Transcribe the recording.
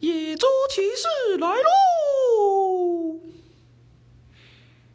野猪骑士来喽